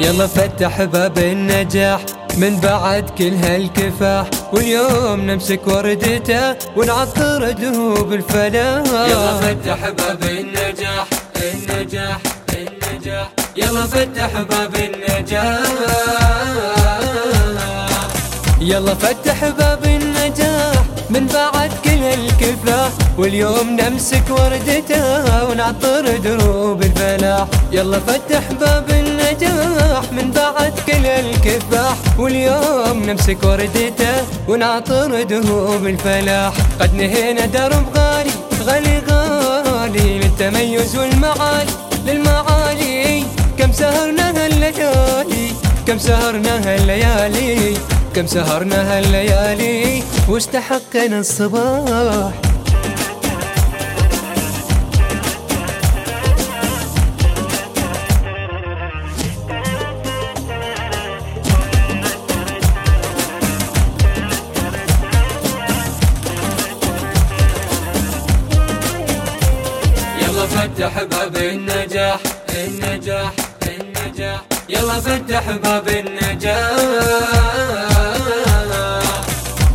يلا فتح باب النجاح من بعد كل هالكفاح. واليوم نمسك وردته ونعطر دهوب الفلاح. يلا فتح باب النجاح النجاح النجاح. يلا فتح باب النجاح. يلا فتح باب من بعد كل الكفاح واليوم نمسك وردته ونعطر دروب الفلاح. يلا فتح باب النجاح من بعد كل الكفاح واليوم نمسك وردته ونعطر دروب الفلاح. قد نهينا درب غالي غالي غالي للتميز والمعالي. للمعالي كم سهرنا هالليالي كم سهرنا هالليالي كم سهرنا هالليالي واستحقنا الصباح. يلا فتح باب النجاح النجاح النجاح. يلا فتح باب النجاح.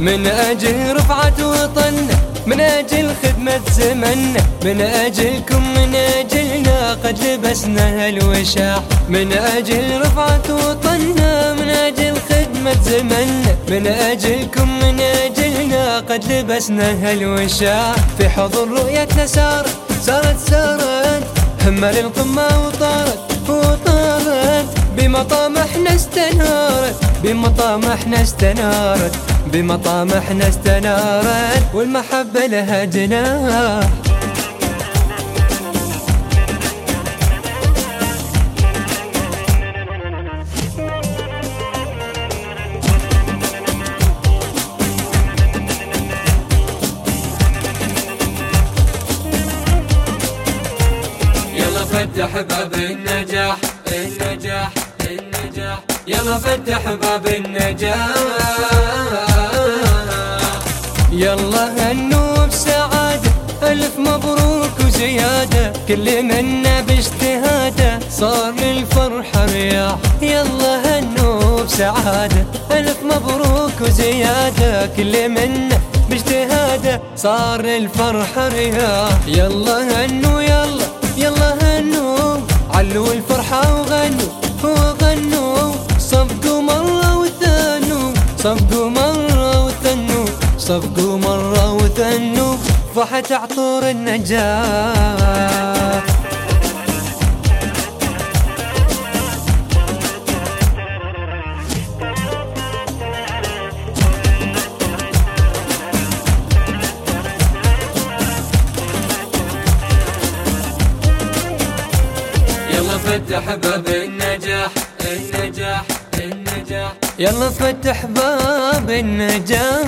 من أجل رفعة وطننا من أجل خدمة زمننا من أجلكم من أجلنا قد لبسنا هالوشاح. من أجل رفعة وطننا من أجل خدمة زمننا من أجلكم من أجلنا قد لبسنا هالوشاح. في حضن رؤيتنا سارت سارت سارت همة للقمة وطارت وطارت. بمطامحنا استنارت بمطامحنا استنارت بمطامحنا استنارت والمحبة لها جناح. يلا فتح باب النجاح النجاح النجاح. يلا فتح باب النجاح يلا هنو بسعادة ألف مبروك وزيادة كل منا باجتهاده. صار للفرحة رياح يلا هنو بسعادة ألف مبروك وزيادة كل منا باجتهاده. صار للفرحة رياح يلا هنو صفقوا مرة وثنوا صفقوا مرة وثنوا فحت عطور النجاح يلا فتح باب النجاح النجاح. يلا فتح باب النجاح